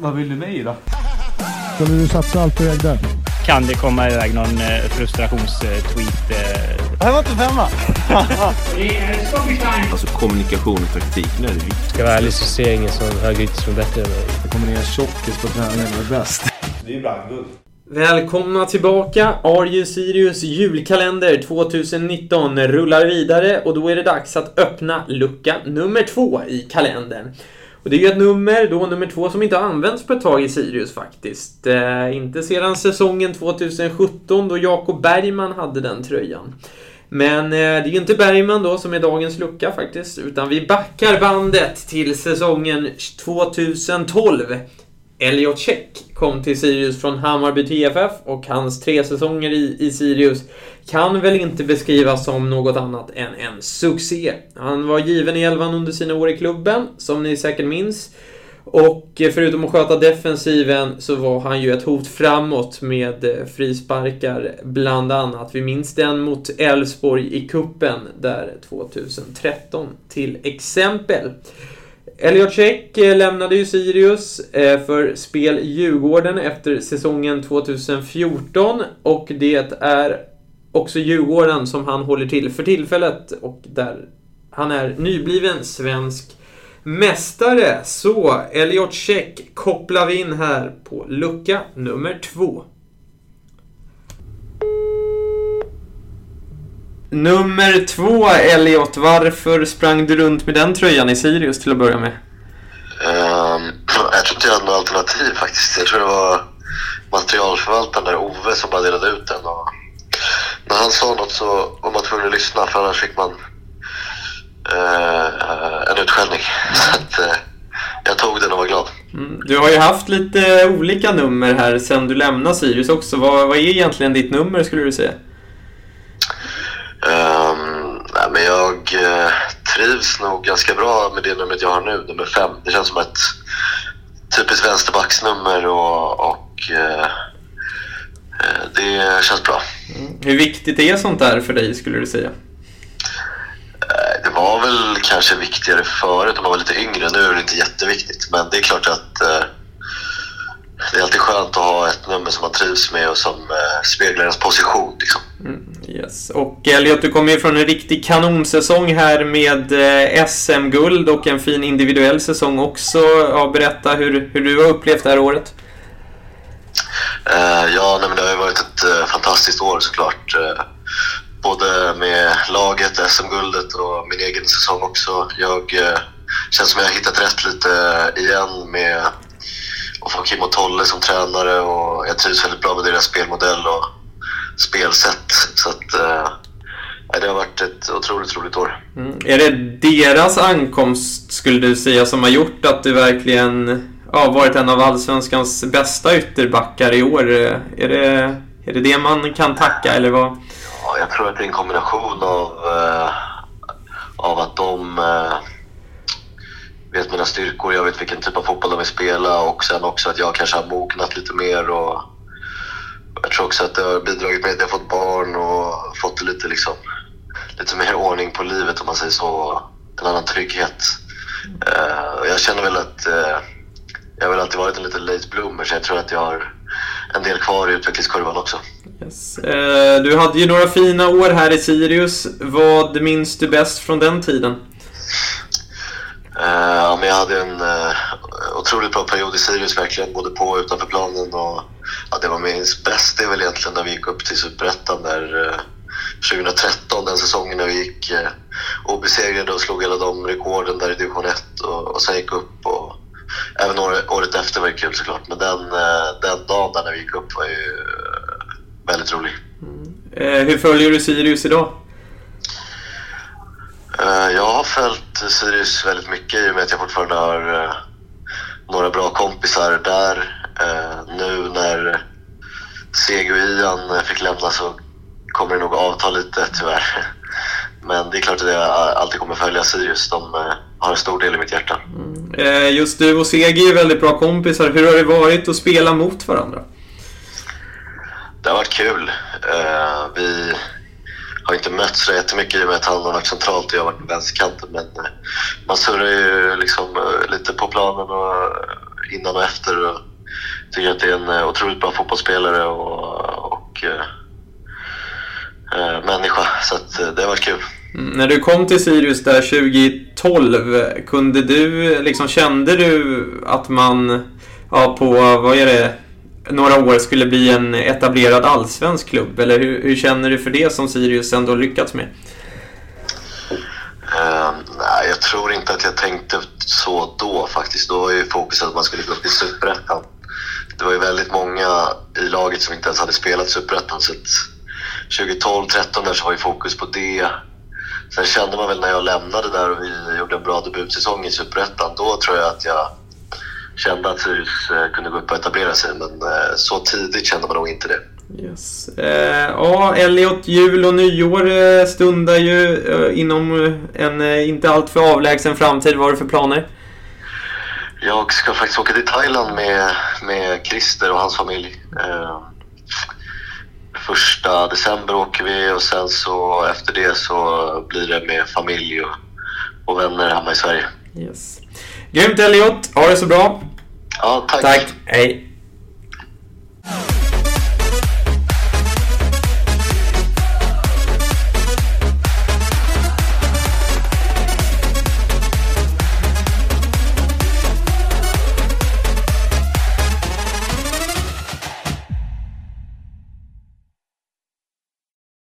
Vad vill du mig då? Skulle du satsa allt på ägde? Kan det komma iväg någon eh, frustrationstweet? Eh? Det här var inte femma. Alltså kommunikation och taktik, nu är det viktigt. Ska jag vara ärlig så ser jag ingen som högerytter som är bättre än mig. Det kommer ner tjockis på träningen och är bäst. Det är ju brandguld. Välkomna tillbaka! Arju Sirius julkalender 2019 rullar vidare och då är det dags att öppna lucka nummer två i kalendern. Och det är ju ett nummer, då nummer två, som inte har använts på ett tag i Sirius faktiskt. Eh, inte sedan säsongen 2017 då Jakob Bergman hade den tröjan. Men eh, det är ju inte Bergman då som är dagens lucka faktiskt, utan vi backar bandet till säsongen 2012. Elliot Check kom till Sirius från Hammarby TFF och hans tre säsonger i, i Sirius kan väl inte beskrivas som något annat än en succé. Han var given i elvan under sina år i klubben, som ni säkert minns. Och eh, förutom att sköta defensiven så var han ju ett hot framåt med eh, frisparkar bland annat. Vi minns den mot Elfsborg i kuppen där 2013 till exempel. Elliot Check eh, lämnade ju Sirius eh, för spel Djurgården efter säsongen 2014 och det är också Djurgården som han håller till för tillfället och där han är nybliven svensk mästare. Så Elliot Check kopplar vi in här på lucka nummer två. Nummer två, Elliot. Varför sprang du runt med den tröjan i Sirius till att börja med? Um, jag tror inte jag hade något alternativ faktiskt. Jag tror det var materialförvaltaren där, Ove, som bara delade ut den. Och när han sa något så var man tvungen att lyssna för annars fick man uh, en utskällning. Så att, uh, jag tog den och var glad. Mm. Du har ju haft lite olika nummer här sen du lämnade Sirius också. Vad, vad är egentligen ditt nummer skulle du säga? Um, nej, men jag uh, trivs nog ganska bra med det numret jag har nu, nummer fem. Det känns som ett typiskt vänsterbacksnummer och, och uh, det känns bra. Mm. Hur viktigt är sånt där för dig skulle du säga? Det var väl kanske viktigare förut när man var lite yngre. Nu är det inte jätteviktigt. Men det är klart att det är alltid skönt att ha ett nummer som man trivs med och som speglar ens position. Liksom. Mm, yes. Och eh, Elliot, du kommer ju från en riktig kanonsäsong här med eh, SM-guld och en fin individuell säsong också. Ja, berätta hur, hur du har upplevt det här året. Uh, ja, nej, men det har ju varit ett uh, fantastiskt år såklart. Uh, både med laget, SM-guldet och min egen säsong också. Jag uh, känns som jag har hittat rätt lite igen med att få Kim och Tolle som tränare och jag trivs väldigt bra med deras spelmodell och spelsätt. Så att, det har varit ett otroligt roligt år. Mm. Är det deras ankomst, skulle du säga, som har gjort att du verkligen ja, varit en av allsvenskans bästa ytterbackar i år. Är det, är det det man kan tacka eller vad? Ja, jag tror att det är en kombination av, eh, av att de eh, vet mina styrkor, jag vet vilken typ av fotboll de vill spela och sen också att jag kanske har mognat lite mer och jag tror också att det har bidragit med att jag fått barn och fått lite, liksom, lite mer ordning på livet om man säger så. En annan trygghet. Uh, jag känner väl att uh, jag har väl alltid varit en liten late bloomer så jag tror att jag har en del kvar i utvecklingskurvan också. Yes. Eh, du hade ju några fina år här i Sirius. Vad minns du bäst från den tiden? Ja, men jag hade en otroligt bra period i Sirius verkligen, både på och utanför planen. Och, ja, det var minst bäst det väl egentligen när vi gick upp till Superettan där 2013, den säsongen när vi gick obesegrade och slog alla de rekorden där i division 1 och, och sen gick upp. Och, Även året efter var det kul såklart, men den, den dagen när vi gick upp var ju väldigt rolig. Mm. Hur följer du Sirius idag? Jag har följt Sirius väldigt mycket i och med att jag fortfarande har några bra kompisar där. Nu när Seg och Ian fick lämna så kommer det nog avta lite tyvärr. Men det är klart att jag alltid kommer följa Sirius. De har en stor del i mitt hjärta. Mm. Just du och Segi är väldigt bra kompisar. Hur har det varit att spela mot varandra? Det har varit kul. Vi har inte mötts så jättemycket i och med att han har varit centralt och jag har varit på vänsterkanten. Men man surrar ju liksom lite på planen och innan och efter. Tycker att det är en eh, otroligt bra fotbollsspelare och, och eh, eh, människa. Så att, eh, det har varit kul. Mm, när du kom till Sirius där 2012, kunde du, liksom kände du att man ja, på, vad är det, några år skulle bli en etablerad allsvensk klubb? Eller hur, hur känner du för det som Sirius ändå lyckats med? Eh, nej, jag tror inte att jag tänkte så då faktiskt. Då var ju fokus att man skulle gå upp i Superettan. Det var ju väldigt många i laget som inte ens hade spelat Superettan. Så 2012-13 där så var ju fokus på det. Sen kände man väl när jag lämnade där och vi gjorde en bra debutsäsong i Superettan. Då tror jag att jag kände att Sirius eh, kunde gå upp och etablera sig. Men eh, så tidigt kände man nog inte det. Yes. Eh, ja, Elliot, jul och nyår eh, stundar ju inom en inte alltför avlägsen framtid. Vad har du för planer? Jag ska faktiskt åka till Thailand med, med Christer och hans familj. Eh, första december åker vi och sen så efter det så blir det med familj och, och vänner hemma i Sverige. Yes. Grymt Elliot, ha det så bra. Ja, tack. Tack, hej.